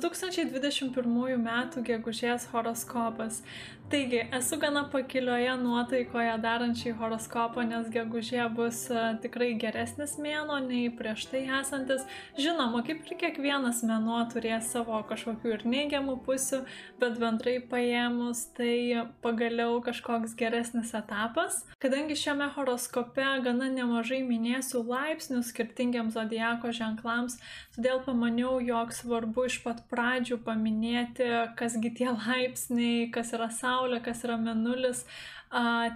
2021 m. gegužės horoskopas. Taigi, esu gana pakilioje nuotaikoje darančiai horoskopą, nes gegužė bus e, tikrai geresnis mėno nei prieš tai esantis. Žinoma, kaip ir kiekvienas mėnuo turės savo kažkokių ir neigiamų pusių, bet bendrai paėmus tai pagaliau kažkoks geresnis etapas. Kadangi šiame horoskope gana nemažai minėsiu laipsnių skirtingiams zodiako ženklams, todėl pamaniau, jog svarbu iš pat pradžių paminėti, kasgi tie laipsniai, kas yra Saulė, kas yra Menulis,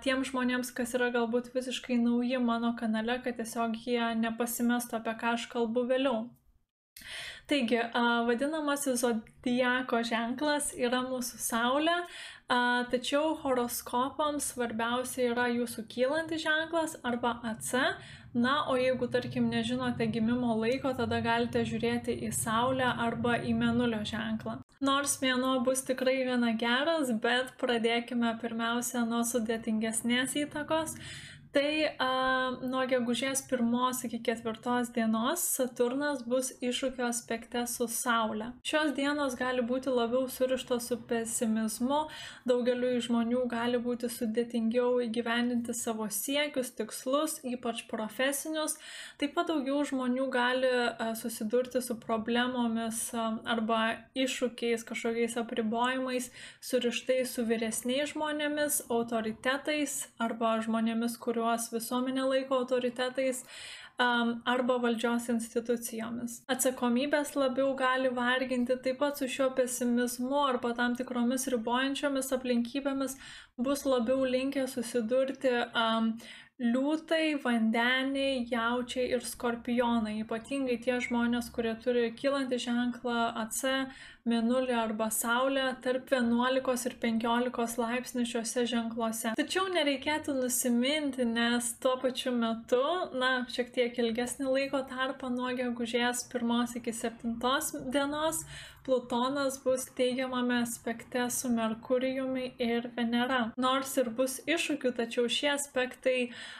tiem žmonėms, kas yra galbūt visiškai nauji mano kanale, kad tiesiog jie nepasimestų, apie ką aš kalbu vėliau. Taigi, vadinamasis zodiako ženklas yra mūsų Saulė, tačiau horoskopams svarbiausia yra jūsų kylantis ženklas arba AC, na, o jeigu, tarkim, nežinote gimimo laiko, tada galite žiūrėti į Saulę arba į Menulio ženklą. Nors mėnuo bus tikrai gana geras, bet pradėkime pirmiausia nuo sudėtingesnės įtakos. Tai a, nuo gegužės pirmos iki ketvirtos dienos Saturnas bus iššūkio aspekte su Saulė. Šios dienos gali būti labiau surištos su pesimizmu, daugeliu žmonių gali būti sudėtingiau įgyvendinti savo siekius, tikslus, ypač profesinius. Taip pat daugiau žmonių gali a, susidurti su problemomis a, arba iššūkiais, kažkokiais apribojimais, surištais su vyresniais žmonėmis, autoritetais arba žmonėmis, kuriuo kuriuos visuomenė laiko autoritetais arba valdžios institucijomis. Atsakomybės labiau gali varginti taip pat su šiuo pesimizmu arba tam tikromis ribojančiomis aplinkybėmis bus labiau linkę susidurti um, liūtai, vandeniai, jaučiai ir skorpionai. Ypatingai tie žmonės, kurie turi kilantį ženklą AC, mėnulį arba saulę tarp 11 ir 15 laipsnių šiuose ženkluose. Tačiau nereikėtų nusiminti, nes tuo pačiu metu, na, šiek tiek ilgesnį laiko tarpą nuo gegužės 1 iki 7 dienos Plutonas bus teigiamame aspekte su Merkurijumi ir Venera. Nors ir bus iššūkių, tačiau šie aspektai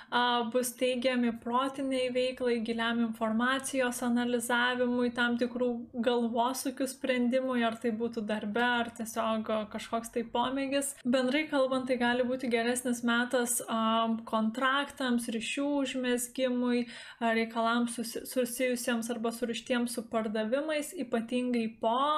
a, bus teigiami protiniai veiklai, giliam informacijos analizavimui, tam tikrų galvosūkių sprendimui, ar tai būtų darbe, ar tiesiog kažkoks tai pomėgis. Bendrai kalbant, tai gali būti geresnis metas a, kontraktams, ryšių užmėsgymui, reikalams susijusiems arba surištiems su pardavimais, ypatingai po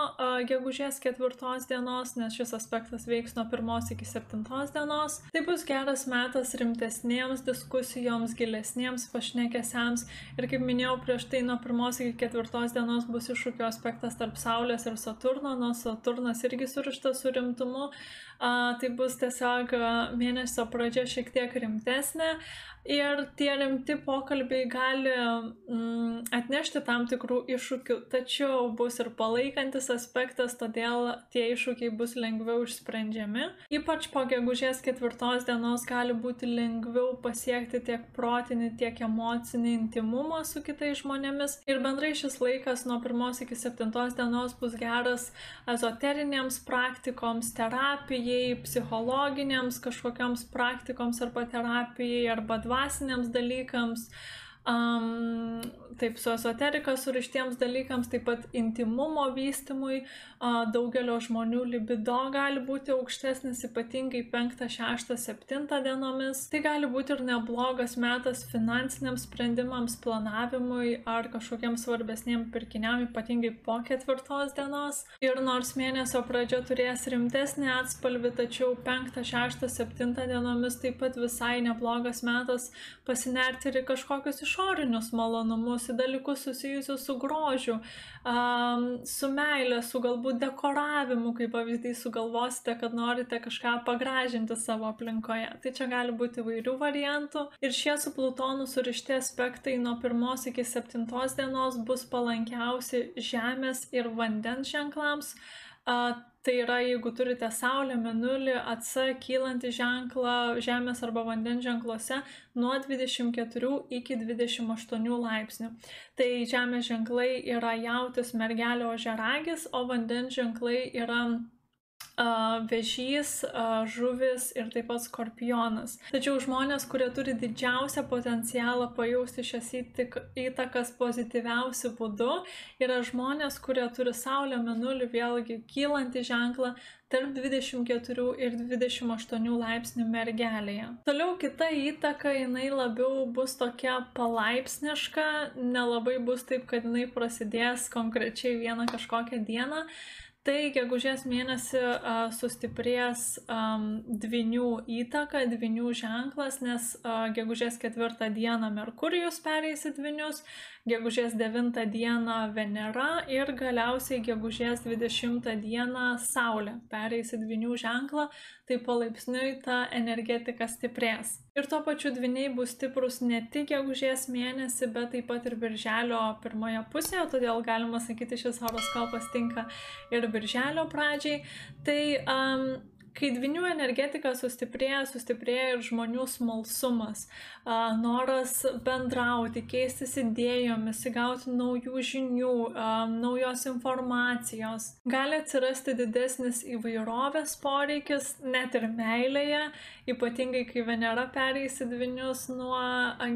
gegužės ketvirtos dienos, nes šis aspektas veiks nuo pirmos iki septintos dienos. Tai bus geras metas rimtesnėms diskusijoms, gilesniems pašnekesiams ir kaip minėjau prieš tai nuo pirmos iki ketvirtos dienos bus iššūkio aspektas tarp Saulės ir Saturno, nors Saturnas irgi surištas su rimtumu, tai bus tiesiog mėnesio pradžia šiek tiek rimtesnė ir tie rimti pokalbiai gali mm, atnešti tam tikrų iššūkių, tačiau bus ir palaikantis aspektas, todėl tie iššūkiai bus lengviau išsprendžiami. Ypač po gegužės ketvirtos dienos gali būti lengviau pasiekti tiek protinį, tiek emocinį intimumą su kitais žmonėmis. Ir bendrai šis laikas nuo pirmos iki septintos dienos bus geras ezoterinėms praktikoms, terapijai, psichologiniams kažkokiams praktikoms arba terapijai arba dvasiniams dalykams, um, taip su esoterika surištiems dalykams, taip pat intimumo vystimui, uh, daugelio žmonių libido gali būti aukštesnis, ypatingai 5, 6, 7 dienomis. Tai gali būti ir neblogas metas finansiniams sprendimams, planavimui ar kažkokiam svarbesniem pirkiniam, ypatingai po ketvirtos dienos. Ir nors mėnesio pradžia turės rimtesnį atspalvį, tačiau 5, 6, 7 dienomis taip pat visai neblogas metas pasinerti ir kažkokius iš išorinius malonumus, į dalykus susijusius su grožiu, su meilė, su galbūt dekoravimu, kaip pavyzdžiui sugalvosite, kad norite kažką pagražinti savo aplinkoje. Tai čia gali būti įvairių variantų. Ir šie su Plutonu surišti aspektai nuo pirmos iki septintos dienos bus palankiausi Žemės ir vandens ženklams. Tai yra, jeigu turite Saulę, Menulį, AC, kylantį ženklą Žemės arba vandens ženkluose nuo 24 iki 28 laipsnių. Tai Žemės ženklai yra jautis mergelio ožeragis, o vandens ženklai yra vežys, žuvis ir taip pat skorpionas. Tačiau žmonės, kurie turi didžiausią potencialą pajausti šias įtakas pozityviausių būdų, yra žmonės, kurie turi Saulę, Menulį, vėlgi kylantį ženklą tarp 24 ir 28 laipsnių mergelėje. Toliau kita įtaka, jinai labiau bus tokia palaipsniška, nelabai bus taip, kad jinai prasidės konkrečiai vieną kažkokią dieną, Tai gegužės mėnesį uh, sustiprės um, dvinių įtaka, dvinių ženklas, nes uh, gegužės ketvirtą dieną Merkurijus pereis į dvinius, gegužės 9 dieną Venera ir galiausiai gegužės 20 dieną Saulė pereis į dvinių ženklą, tai palaipsniui ta energetika stiprės. Ir tuo pačiu dviniai bus stiprus ne tik gegužės mėnesį, bet taip pat ir birželio pirmoje pusėje, todėl galima sakyti, šis horoskopas tinka ir birželio pradžiai. Tai um, kai dvinių energetika sustiprėja, sustiprėja ir žmonių smalsumas, noras bendrauti, keistis idėjomis, įgauti naujų žinių, naujos informacijos. Gali atsirasti didesnis įvairovės poreikis, net ir meilėje, ypatingai kai Venera pereis į dvinius nuo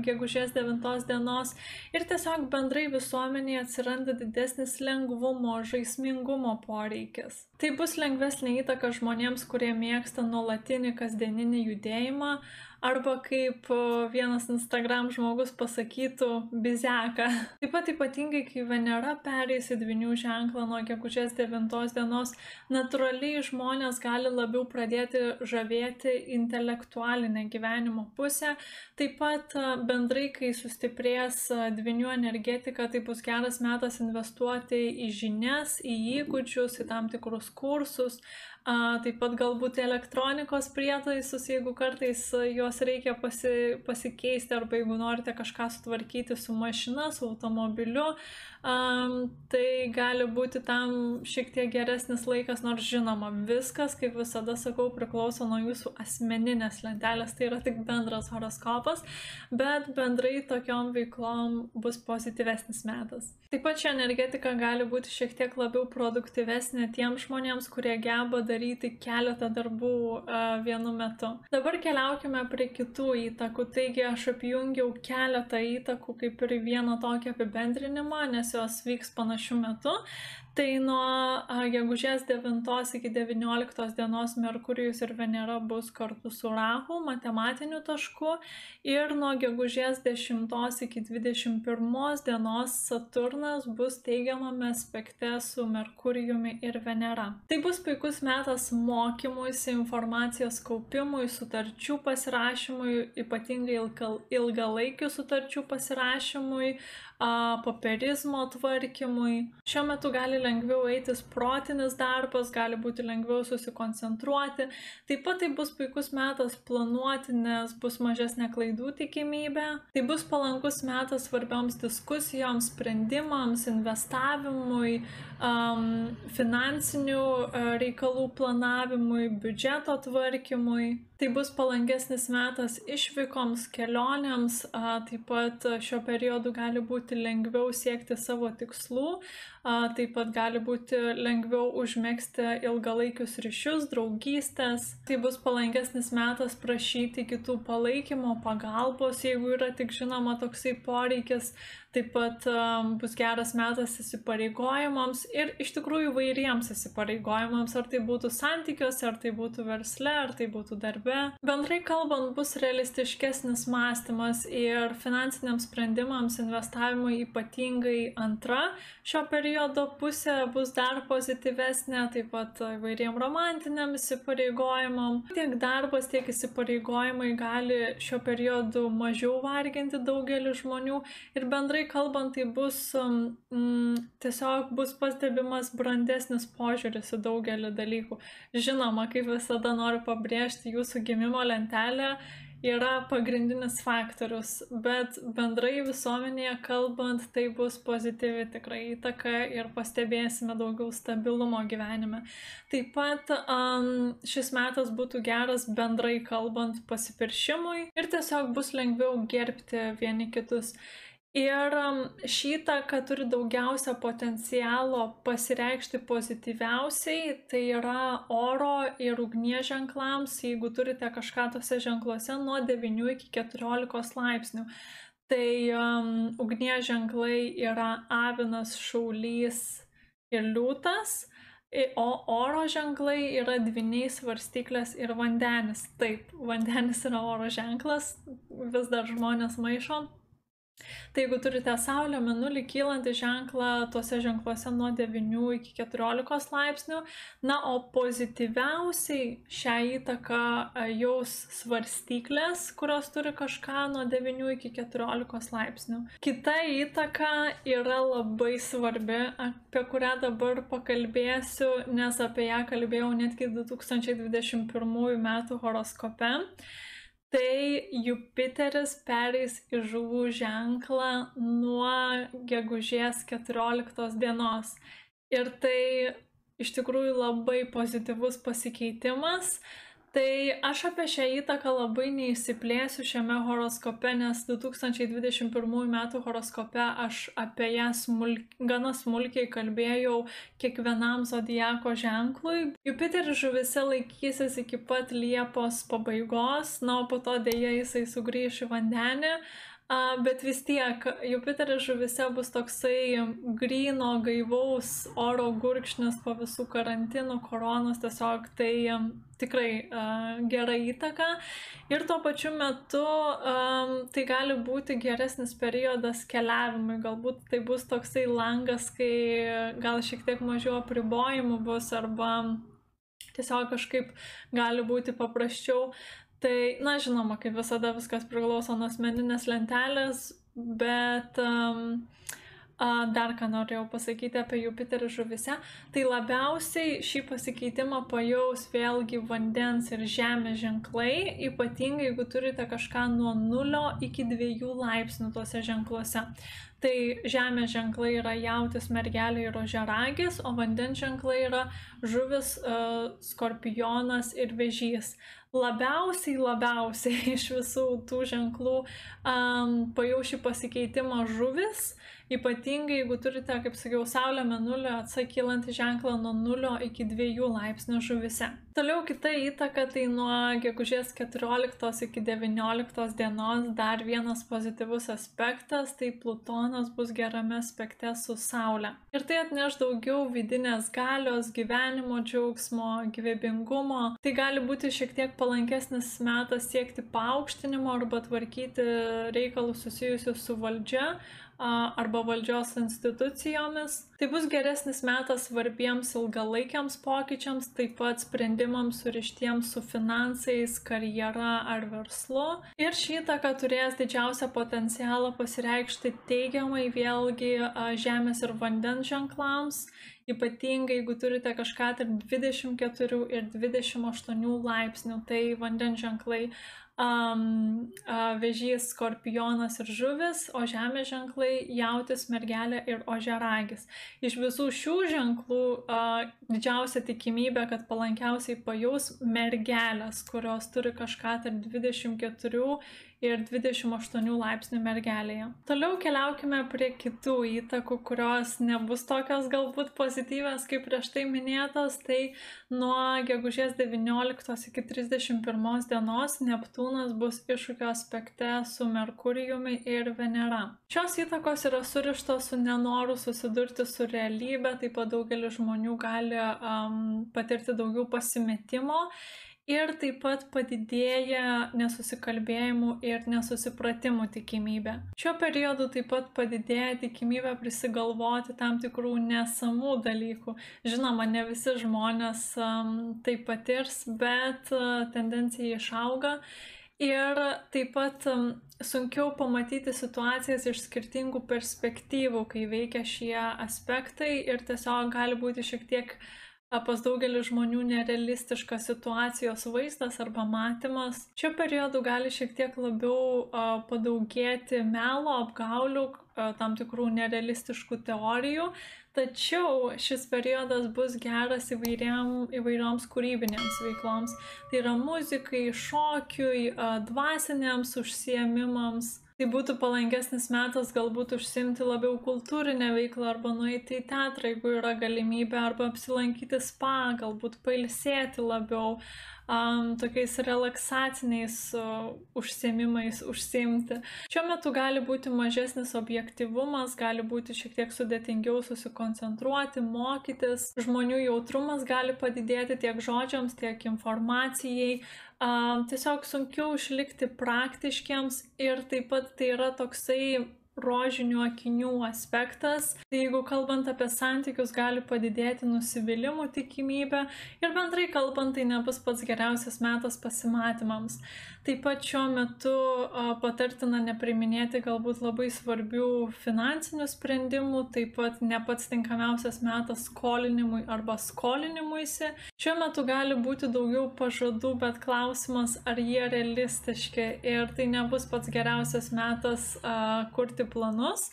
gegužės 9 dienos ir tiesiog bendrai visuomenėje atsiranda didesnis lengvumo, žaismingumo poreikis. Tai bus lengvesnė įtaka žmonėms, kurie mėgsta nuolatinį kasdieninį judėjimą, arba kaip vienas Instagram žmogus pasakytų bizeka. Taip pat ypatingai, kai Venera pereis į dvinių ženklą nuo gegužės 9 dienos, natūraliai žmonės gali labiau pradėti žavėti intelektualinę gyvenimo pusę. Taip pat bendrai, kai sustiprės dvinių energetika, tai bus geras metas investuoti į žinias, į įgūdžius, į tam tikrus kursus, taip pat galbūt elektronikos prietaisus, jeigu kartais juos reikia pasi, pasikeisti arba jeigu norite kažką sutvarkyti su mašina, su automobiliu, um, tai gali būti tam šiek tiek geresnis laikas, nors žinoma, viskas, kaip visada sakau, priklauso nuo jūsų asmeninės lentelės, tai yra tik bendras horoskopas, bet bendrai tokiom veiklom bus pozityvesnis metas. Taip pat ši energetika gali būti šiek tiek labiau produktyvesnė tiems žmonėms, kurie geba daryti keletą darbų uh, vienu metu. Dabar keliaukime prie kitų įtakų. Taigi aš apjungiau keletą įtakų kaip ir vieną tokį apibendrinimą, nes jos vyks panašiu metu. Tai nuo gegužės 9 iki 19 dienos Merkurijus ir Venera bus kartu su Rahu matematiniu tašku ir nuo gegužės 10 iki 21 dienos Saturnas bus teigiamame aspekte su Merkurijumi ir Venera. Tai bus puikus metas mokymuisi, informacijos kaupimui, sutarčių pasirašymui, ypatingai ilgalaikių sutarčių pasirašymui, popierizmo tvarkymui. Šiuo metu gali lengviau eitis protinis darbas, gali būti lengviau susikoncentruoti. Taip pat tai bus puikus metas planuoti, nes bus mažesnė klaidų tikimybė. Tai bus palankus metas svarbioms diskusijoms, sprendimams, investavimui, um, finansinių reikalų planavimui, biudžeto tvarkymui. Tai bus palankesnis metas išvykoms, kelionėms, taip pat šiuo periodu gali būti lengviau siekti savo tikslų, taip pat gali būti lengviau užmėgsti ilgalaikius ryšius, draugystės. Tai bus palankesnis metas prašyti kitų palaikymo, pagalbos, jeigu yra tik žinoma toksai poreikis, Taip pat bus geras metas įsipareigojimams ir iš tikrųjų vairiems įsipareigojimams, ar tai būtų santykiuose, ar tai būtų versle, ar tai būtų darbe. Bendrai kalbant, bus realistiškesnis mąstymas ir finansiniams sprendimams investavimui ypatingai antra šio periodo pusė bus dar pozityvesnė, taip pat vairiem romantiniam įsipareigojimam. Tiek darbas, tiek įsipareigojimai gali šio periodu mažiau varginti daugelį žmonių ir bendrai kalbant, tai bus mm, tiesiog bus pastebimas brandesnis požiūris į daugelį dalykų. Žinoma, kaip visada noriu pabrėžti, jūsų gimimo lentelė yra pagrindinis faktorius, bet bendrai visuomenėje kalbant, tai bus pozityvi tikrai įtaka ir pastebėsime daugiau stabilumo gyvenime. Taip pat um, šis metas būtų geras bendrai kalbant pasipiršimui ir tiesiog bus lengviau gerbti vieni kitus. Ir šitą, kad turi daugiausia potencialo pasireikšti pozityviausiai, tai yra oro ir ugnies ženklams, jeigu turite kažką tose ženkluose nuo 9 iki 14 laipsnių. Tai um, ugnies ženklai yra avinas, šaulys ir liūtas, o oro ženklai yra dviniai svarstyklės ir vandenis. Taip, vandenis yra oro ženklas, vis dar žmonės maišo Tai jeigu turite Saulę, Menulį, kylantį ženklą, tuose ženkluose nuo 9 iki 14 laipsnių, na, o pozityviausiai šią įtaką e, jaus svarstyklės, kurios turi kažką nuo 9 iki 14 laipsnių. Kita įtaka yra labai svarbi, apie kurią dabar pakalbėsiu, nes apie ją kalbėjau netgi 2021 m. horoskope tai Jupiteris pereis į žuvų ženklą nuo gegužės 14 dienos. Ir tai iš tikrųjų labai pozityvus pasikeitimas, Tai aš apie šią įtaką labai neįsiplėsiu šiame horoskope, nes 2021 metų horoskope aš apie ją smulk, gana smulkiai kalbėjau kiekvienam zodiako ženklui. Jupiteris žuvise laikysis iki pat Liepos pabaigos, na, o po to dėja jisai sugrįš į vandenį. Bet vis tiek Jupiteris žuvise bus toksai grino, gaivaus oro gurkšnis po visų karantinų, koronos, tiesiog tai tikrai uh, gera įtaka. Ir tuo pačiu metu um, tai gali būti geresnis periodas keliavimui, galbūt tai bus toksai langas, kai gal šiek tiek mažiau apribojimų bus arba tiesiog kažkaip gali būti paprasčiau. Tai, na, žinoma, kaip visada viskas priklauso nuo asmeninės lentelės, bet um, dar ką norėjau pasakyti apie Jupiterį žuvise, tai labiausiai šį pasikeitimą pajaus vėlgi vandens ir žemės ženklai, ypatingai jeigu turite kažką nuo 0 iki 2 laipsnių tuose ženkluose. Tai žemės ženklai yra jautis, mergelė ir ožeragis, o vandens ženklai yra žuvis, uh, skorpionas ir vežys labiausiai, labiausiai iš visų tų ženklų um, pajauši pasikeitimą žuvis, ypatingai jeigu turite, kaip sakiau, Saulę, Menulio, atsakylantį ženklą nuo 0 iki 2 laipsnių žuvise. Toliau kita įtaka tai nuo gegužės 14 iki 19 dienos dar vienas pozityvus aspektas, tai Plutonas bus gerame aspekte su Saulė. Ir tai atneš daugiau vidinės galios, gyvenimo džiaugsmo, gyvybingumo. Tai gali būti šiek tiek palankesnis metas siekti paaukštinimo arba tvarkyti reikalus susijusius su valdžia arba valdžios institucijomis. Tai bus geresnis metas svarbiems ilgalaikiams pokyčiams, taip pat sprendimams surištiems su finansais, karjera ar verslu. Ir šį įtaką turės didžiausią potencialą pasireikšti teigiamai vėlgi žemės ir vandens ženklams, ypatingai jeigu turite kažką tarp 24 ir 28 laipsnių, tai vandens ženklai um, vežys skorpionas ir žuvis, o žemės ženklai jautis, mergelė ir ožeragis. Iš visų šių ženklų uh, didžiausia tikimybė, kad palankiausiai pajaus mergelės, kurios turi kažką tarp 24 ir 28 laipsnių mergelėje. Toliau keliaukime prie kitų įtakų, kurios nebus tokios galbūt pozityvės kaip prieš tai minėtos. Tai nuo gegužės 19 iki 31 dienos Neptūnas bus iššūkio aspekte su Merkurijumi ir Venera. Šios įtakos yra surištos su nenoru susidurti su realybė, taip pat daugelis žmonių gali um, patirti daugiau pasimetimo ir taip pat padidėja nesusikalbėjimų ir nesusipratimų tikimybė. Šiuo periodu taip pat padidėja tikimybė prisigalvoti tam tikrų nesamų dalykų. Žinoma, ne visi žmonės um, tai patirs, bet uh, tendencija išauga. Ir taip pat um, sunkiau pamatyti situacijas iš skirtingų perspektyvų, kai veikia šie aspektai ir tiesiog gali būti šiek tiek uh, pas daugelį žmonių nerealistiškas situacijos vaizdas arba matymas. Šiuo periodu gali šiek tiek labiau padaugėti melo, apgaulių, tam tikrų nerealistiškų teorijų, tačiau šis periodas bus geras įvairiam, įvairioms kūrybinėms veikloms. Tai yra muzikai, šokiui, dvasiniams užsiemimams tai būtų palankesnis metas galbūt užsimti labiau kultūrinę veiklą arba nueiti į teatrą, jeigu yra galimybė, arba apsilankyti spa, galbūt pailsėti labiau, um, tokiais relaksaciniais uh, užsiemimais užsimti. Šiuo metu gali būti mažesnis objektivumas, gali būti šiek tiek sudėtingiau susikoncentruoti, mokytis, žmonių jautrumas gali padidėti tiek žodžiams, tiek informacijai. Um, tiesiog sunkiau išlikti praktiškiams ir taip pat tai yra toksai rožinių akinių aspektas. Tai jeigu kalbant apie santykius, gali padidėti nusivylimų tikimybė ir bendrai kalbant, tai nebus pats geriausias metas pasimatymams. Taip pat šiuo metu patartina nepriminėti galbūt labai svarbių finansinių sprendimų, taip pat ne pats tinkamiausias metas skolinimui arba skolinimuisi. Šiuo metu gali būti daugiau pažadų, bet klausimas, ar jie realistiški ir tai nebus pats geriausias metas uh, kurti planus.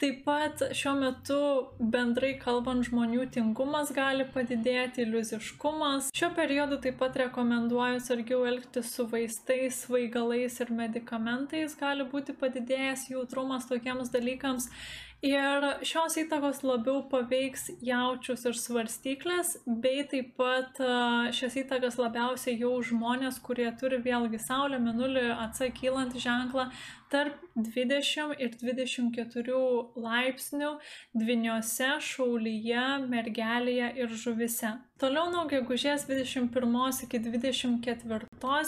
Taip pat šiuo metu bendrai kalbant žmonių tingumas gali padidėti, iliuziškumas. Šiuo periodu taip pat rekomenduoju sargiau elgtis su vaistais, svaigalais ir medikamentais, gali būti padidėjęs jautrumas tokiems dalykams. Ir šios įtakos labiau paveiks jaučius ir svarstyklės, bei taip pat šias įtakas labiausiai jau žmonės, kurie turi vėlgi Saulę, Minulį, atsakylantį ženklą, tarp 20 ir 24 laipsnių dviniuose, šaulyje, mergelėje ir žuvise. Toliau nuo gegužės 21 iki 24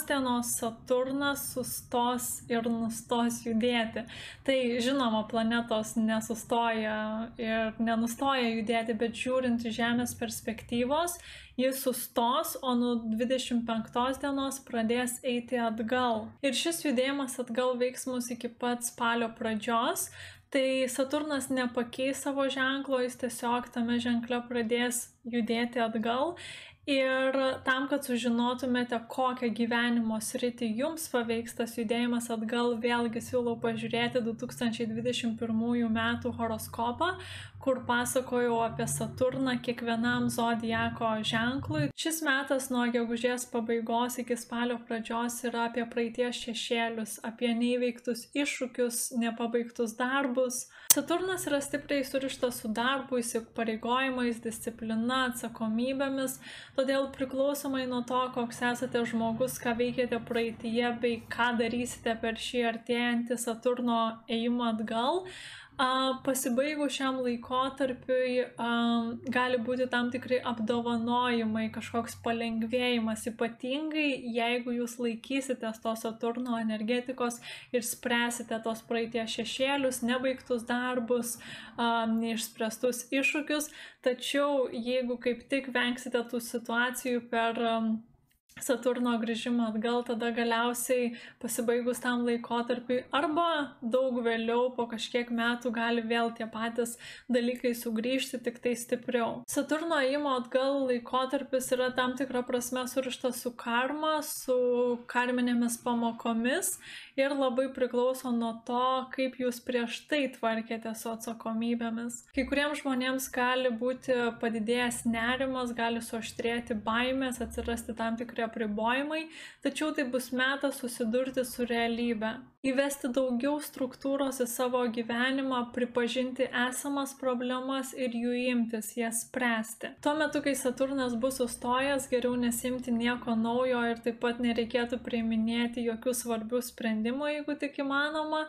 dienos Saturnas sustos ir nustos judėti. Tai žinoma, planetos nesustoja ir nenustoja judėti, bet žiūrint iš Žemės perspektyvos, jis sustos, o nuo 25 dienos pradės eiti atgal. Ir šis judėjimas atgal veiks mus iki pat spalio pradžios. Tai Saturnas nepakeis savo ženklo, jis tiesiog tame ženkle pradės judėti atgal. Ir tam, kad sužinotumėte, kokią gyvenimo sritį jums paveiks tas judėjimas atgal, vėlgi siūlau pažiūrėti 2021 metų horoskopą, kur pasakojau apie Saturną kiekvienam zodiako ženklui. Šis metas nuo gegužės pabaigos iki spalio pradžios yra apie praeities šešėlius, apie neįveiktus iššūkius, nepabaigtus darbus. Saturnas yra stipriai surištas su darbu, įsipareigojimais, disciplina, atsakomybėmis. Todėl priklausomai nuo to, koks esate žmogus, ką veikėte praeitie bei ką darysite per šį artėjantį Saturno ėjimą atgal, pasibaigus šiam laikotarpiui gali būti tam tikri apdovanojimai, kažkoks palengvėjimas, ypatingai jeigu jūs laikysitės to Saturno energetikos ir spręsite tos praeities šešėlius, nebaigtus darbus, neišspręstus iššūkius, tačiau jeigu kaip tik vengsite tų situacijų per Saturno grįžimą atgal, tada galiausiai pasibaigus tam laikotarpiui arba daug vėliau po kažkiek metų gali vėl tie patys dalykai sugrįžti, tik tai stipriau. Saturno įimo atgal laikotarpis yra tam tikra prasme surištas su karma, su karminėmis pamokomis ir labai priklauso nuo to, kaip jūs prieš tai tvarkėte su atsakomybėmis. Kai kuriems žmonėms gali būti padidėjęs nerimas, gali suaštrėti baimės, atsirasti tam tikri apribojimai, tačiau tai bus metas susidurti su realybė. Įvesti daugiau struktūros į savo gyvenimą, pripažinti esamas problemas ir jų imtis, jas spręsti. Tuo metu, kai Saturnas bus sustojęs, geriau nesimti nieko naujo ir taip pat nereikėtų priiminėti jokių svarbių sprendimų, jeigu tik įmanoma.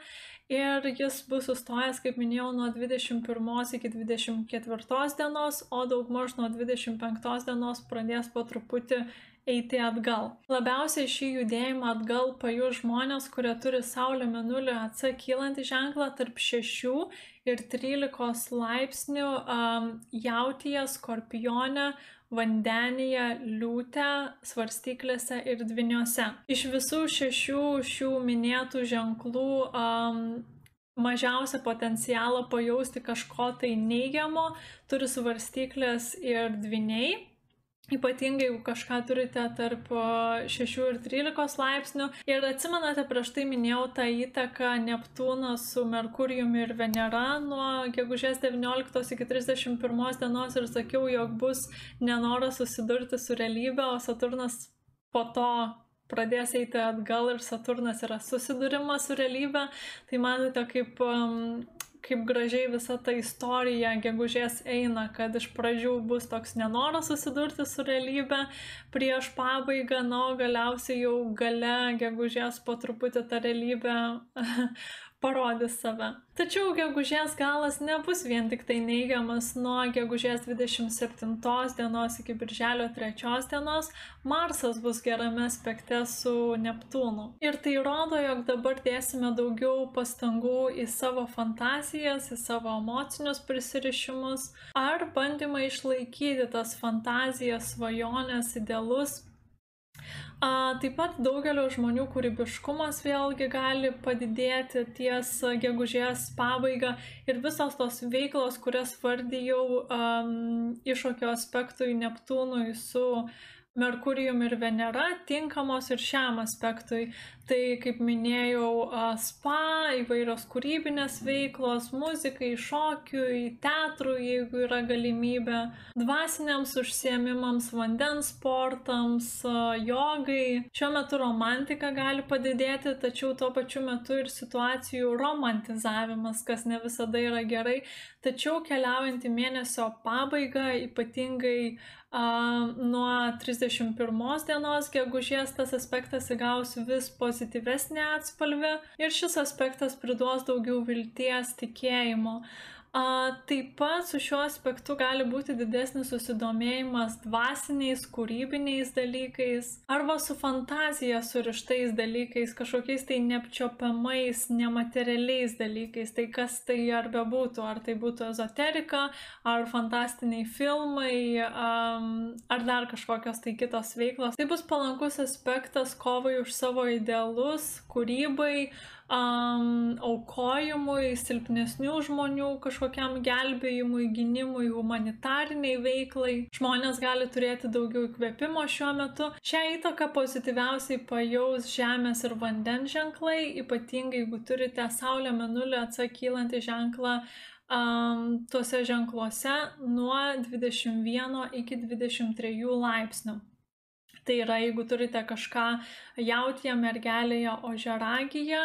Ir jis bus sustojęs, kaip minėjau, nuo 21 iki 24 dienos, o daugmaž nuo 25 dienos pradės po truputį eiti atgal. Labiausiai šį judėjimą atgal pajus žmonės, kurie turi Saulė Menulio atsakylantį ženklą tarp 6 ir 13 laipsnių um, jautyje, skorpione, vandenyje, liūte, svarstyklėse ir dviniuose. Iš visų šešių šių minėtų ženklų um, mažiausią potencialą pajausti kažko tai neigiamo turi svarstyklės ir dviniai Ypatingai, jeigu kažką turite tarp 6 ir 13 laipsnių. Ir atsimenate, prieš tai minėjau tą įtaką Neptūno su Merkurijumi ir Venera nuo gegužės 19 iki 31 dienos ir sakiau, jog bus nenoras susidurti su realybė, o Saturnas po to pradės eiti atgal ir Saturnas yra susidūrimas su realybė, tai matote, kaip, kaip gražiai visa ta istorija gegužės eina, kad iš pradžių bus toks nenoras susidurti su realybė prieš pabaigą, na, o galiausiai jau gale gegužės po truputį ta realybė parodys save. Tačiau gegužės galas nebus vien tik tai neigiamas nuo gegužės 27 dienos iki birželio 3 dienos, Marsas bus gerame aspekte su Neptūnu. Ir tai rodo, jog dabar dėsime daugiau pastangų į savo fantazijas, į savo emocinius prisirišimus ar bandymą išlaikyti tas fantazijas, svajonės, idealus A, taip pat daugelio žmonių kūrybiškumas vėlgi gali padidėti ties gegužės pabaiga ir visos tos veiklos, kurias vardijau um, iššokio aspektui Neptūnui su Merkurijum ir Venera tinkamos ir šiam aspektui. Tai, kaip minėjau, spa, įvairios kūrybinės veiklos, muzikai, šokiui, teatrui, jeigu yra galimybė, dvasiniams užsiemimams, vandens sportams, jogai. Šiuo metu romantika gali padidėti, tačiau tuo pačiu metu ir situacijų romantizavimas, kas ne visada yra gerai. Tačiau keliaujant į mėnesio pabaigą, ypatingai nuo 31 dienos gegužės tas aspektas įgaus vis pozityvesnį atspalvį ir šis aspektas priduos daugiau vilties, tikėjimo. Taip pat su šiuo aspektu gali būti didesnis susidomėjimas dvasiniais, kūrybiniais dalykais arba su fantazija surištais dalykais, kažkokiais tai neapčiopiamais, nematerialiais dalykais. Tai kas tai ar bebūtų, ar tai būtų ezoterika, ar fantastiniai filmai, ar dar kažkokios tai kitos veiklos. Tai bus palankus aspektas kovai už savo idealus, kūrybai, um, aukojimui, silpnesnių žmonių kažkokiam gelbėjimui, gynimui, humanitariniai veiklai. Žmonės gali turėti daugiau įkvėpimo šiuo metu. Šią įtaką pozityviausiai pajaus žemės ir vandens ženklai, ypatingai jeigu turite Saulę, Menulį, atsakylantį ženklą um, tuose ženkluose nuo 21 iki 23 laipsnių. Tai yra, jeigu turite kažką jautyje, mergelėje, ožeragyje,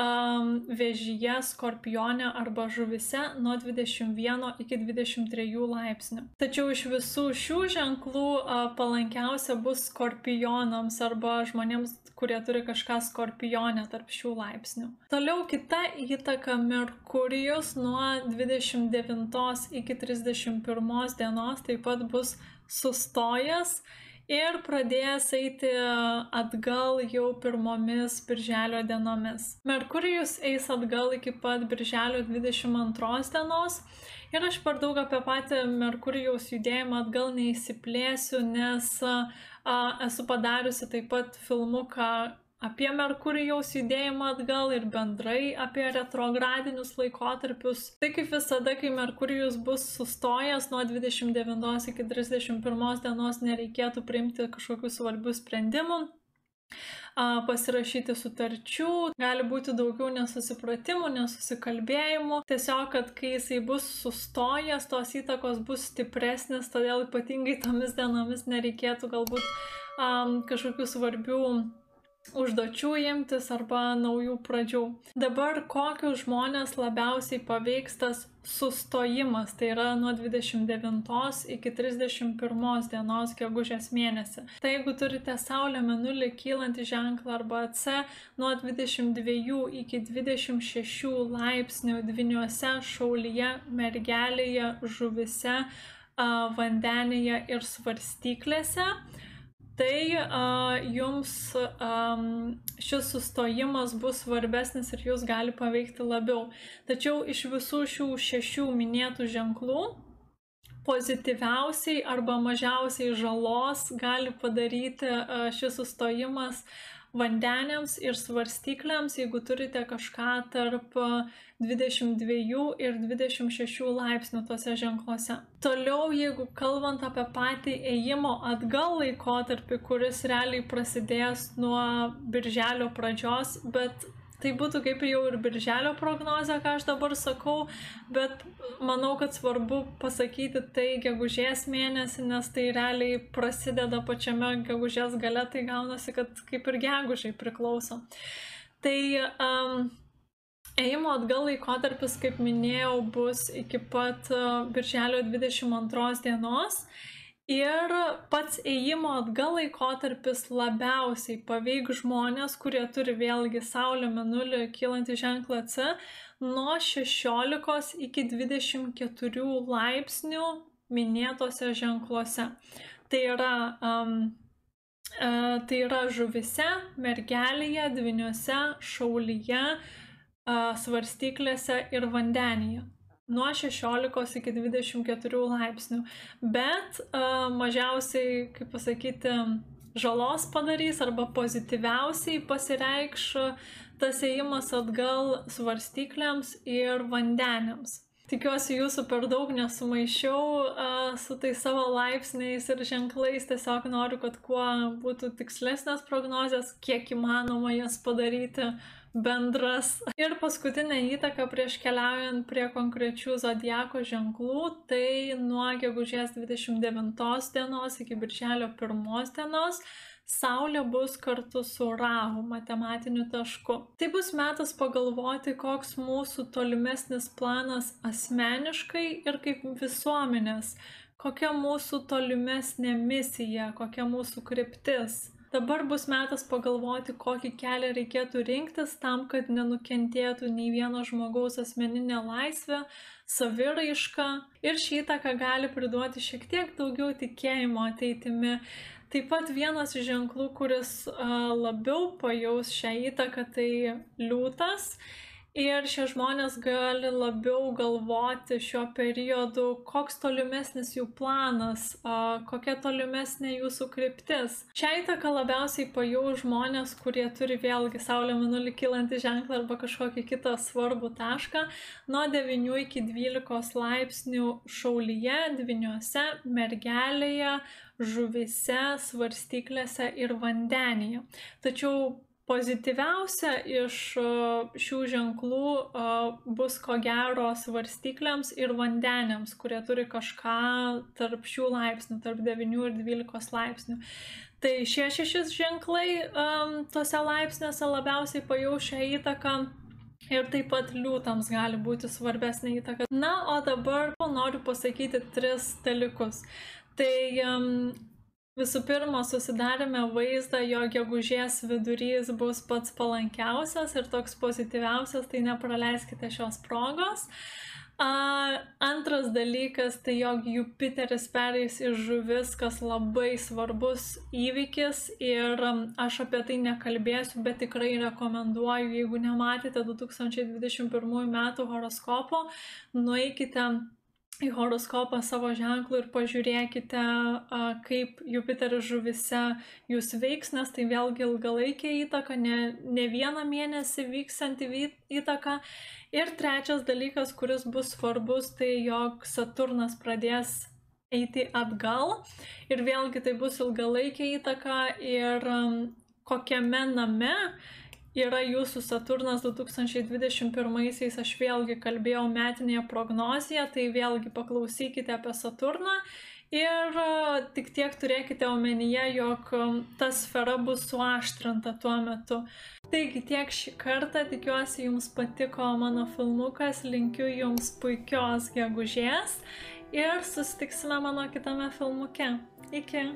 um, vėžyje, skorpione arba žuvise nuo 21 iki 23 laipsnių. Tačiau iš visų šių ženklų uh, palankiausia bus skorpionams arba žmonėms, kurie turi kažką skorpionę tarp šių laipsnių. Toliau kita įtaka Merkurijus nuo 29 iki 31 dienos taip pat bus sustojęs ir pradėjęs eiti atgal jau pirmomis birželio dienomis. Merkurijus eis atgal iki pat birželio 22 dienos ir aš per daug apie patį Merkurijaus judėjimą atgal neįsiplėsiu, nes a, esu padariusi taip pat filmuką apie Merkurijaus judėjimą atgal ir bendrai apie retrogradinius laikotarpius. Tai kaip visada, kai Merkurijus bus sustojęs nuo 29 iki 31 dienos, nereikėtų priimti kažkokių svarbių sprendimų pasirašyti sutarčių, gali būti daugiau nesusipratimų, nesusikalbėjimų. Tiesiog, kad kai jisai bus sustojęs, tos įtakos bus stipresnis, todėl ypatingai tomis dienomis nereikėtų galbūt um, kažkokių svarbių užduočių imtis arba naujų pradžių. Dabar kokius žmonės labiausiai paveiks tas sustojimas, tai yra nuo 29 iki 31 dienos gegužės mėnesį. Tai jeigu turite Saulę menulį kylantį ženklą arba C nuo 22 iki 26 laipsnių dviniuose, šaulyje, mergelėje, žuvise, vandenėje ir svarstyklėse, tai a, jums a, šis sustojimas bus svarbesnis ir jūs gali paveikti labiau. Tačiau iš visų šių šešių minėtų ženklų pozityviausiai arba mažiausiai žalos gali padaryti a, šis sustojimas vandeniams ir svarstyklėms, jeigu turite kažką tarp 22 ir 26 laipsnių tose ženkluose. Toliau, jeigu kalbant apie patį ėjimo atgal laikotarpį, kuris realiai prasidės nuo birželio pradžios, bet Tai būtų kaip jau ir birželio prognozė, ką aš dabar sakau, bet manau, kad svarbu pasakyti tai gegužės mėnesį, nes tai realiai prasideda pačiame gegužės gale, tai gaunasi, kad kaip ir gegužiai priklauso. Tai um, Ėjimo atgal laikotarpis, kaip minėjau, bus iki pat birželio 22 dienos Ir pats ėjimo atgal laikotarpis labiausiai paveik žmonės, kurie turi vėlgi Saulė, Menulį, kylantį ženklą C, nuo 16 iki 24 laipsnių minėtose ženkluose. Tai yra, um, uh, tai yra žuvise, mergelėje, dviniuose, šaulyje, uh, svarstyklėse ir vandenyje nuo 16 iki 24 laipsnių, bet uh, mažiausiai, kaip pasakyti, žalos padarys arba pozityviausiai pasireikš tas ėjimas atgal svarstyklėms ir vandeniams. Tikiuosi jūsų per daug nesumaišiau uh, su tais savo laipsniais ir ženklais, tiesiog noriu, kad kuo būtų tikslesnės prognozijas, kiek įmanoma jas padaryti bendras. Ir paskutinė įtaka prieš keliaujant prie konkrečių zodiako ženklų, tai nuo gegužės 29 dienos iki birželio 1 dienos Saulė bus kartu su Rahu matematiniu tašku. Tai bus metas pagalvoti, koks mūsų tolimesnis planas asmeniškai ir kaip visuomenės, kokia mūsų tolimesnė misija, kokia mūsų kryptis. Dabar bus metas pagalvoti, kokį kelią reikėtų rinktis tam, kad nenukentėtų nei vieno žmogaus asmeninė laisvė, saviraiška ir šį įtaką gali priduoti šiek tiek daugiau tikėjimo ateitimi. Taip pat vienas iš ženklų, kuris labiau pajaus šią įtaką, tai liūtas. Ir šie žmonės gali labiau galvoti šiuo periodu, koks tolimesnis jų planas, kokia tolimesnė jūsų kryptis. Šią įtaką labiausiai pajau žmonės, kurie turi vėlgi Saulė Minulį kilantį ženklą arba kažkokį kitą svarbų tašką nuo 9 iki 12 laipsnių šaulyje, dviniuose, mergelėje, žuvise, svarstyklėse ir vandenyje. Tačiau Pozityviausia iš šių ženklų bus ko gero svarstyklėms ir vandeniams, kurie turi kažką tarp šių laipsnių, tarp 9 ir 12 laipsnių. Tai šie šešis ženklai um, tose laipsniuose labiausiai pajaušia įtaką ir taip pat liūtams gali būti svarbesnė įtaka. Na, o dabar noriu pasakyti tris dalykus. Tai um, Visų pirma, susidarėme vaizdą, jog gegužės vidurys bus pats palankiausias ir toks pozityviausias, tai nepraleiskite šios progos. A, antras dalykas, tai jog Jupiteris pereis į žuvis, kas labai svarbus įvykis ir aš apie tai nekalbėsiu, bet tikrai rekomenduoju, jeigu nematėte 2021 metų horoskopo, nueikite į horoskopą savo ženklų ir pažiūrėkite, kaip Jupiteris žuvise jūs veiks, nes tai vėlgi ilgalaikė įtaka, ne, ne vieną mėnesį vyksanti įtaka. Ir trečias dalykas, kuris bus svarbus, tai jog Saturnas pradės eiti atgal ir vėlgi tai bus ilgalaikė įtaka ir kokiame name yra jūsų Saturnas 2021-aisiais, aš vėlgi kalbėjau metinėje prognozėje, tai vėlgi paklausykite apie Saturną ir e, tik tiek turėkite omenyje, jog e, ta sfera bus suaštrinta tuo metu. Taigi tiek šį kartą, tikiuosi jums patiko mano filmukas, linkiu jums puikios gegužės ir susitiksime mano kitame filmuke. Iki.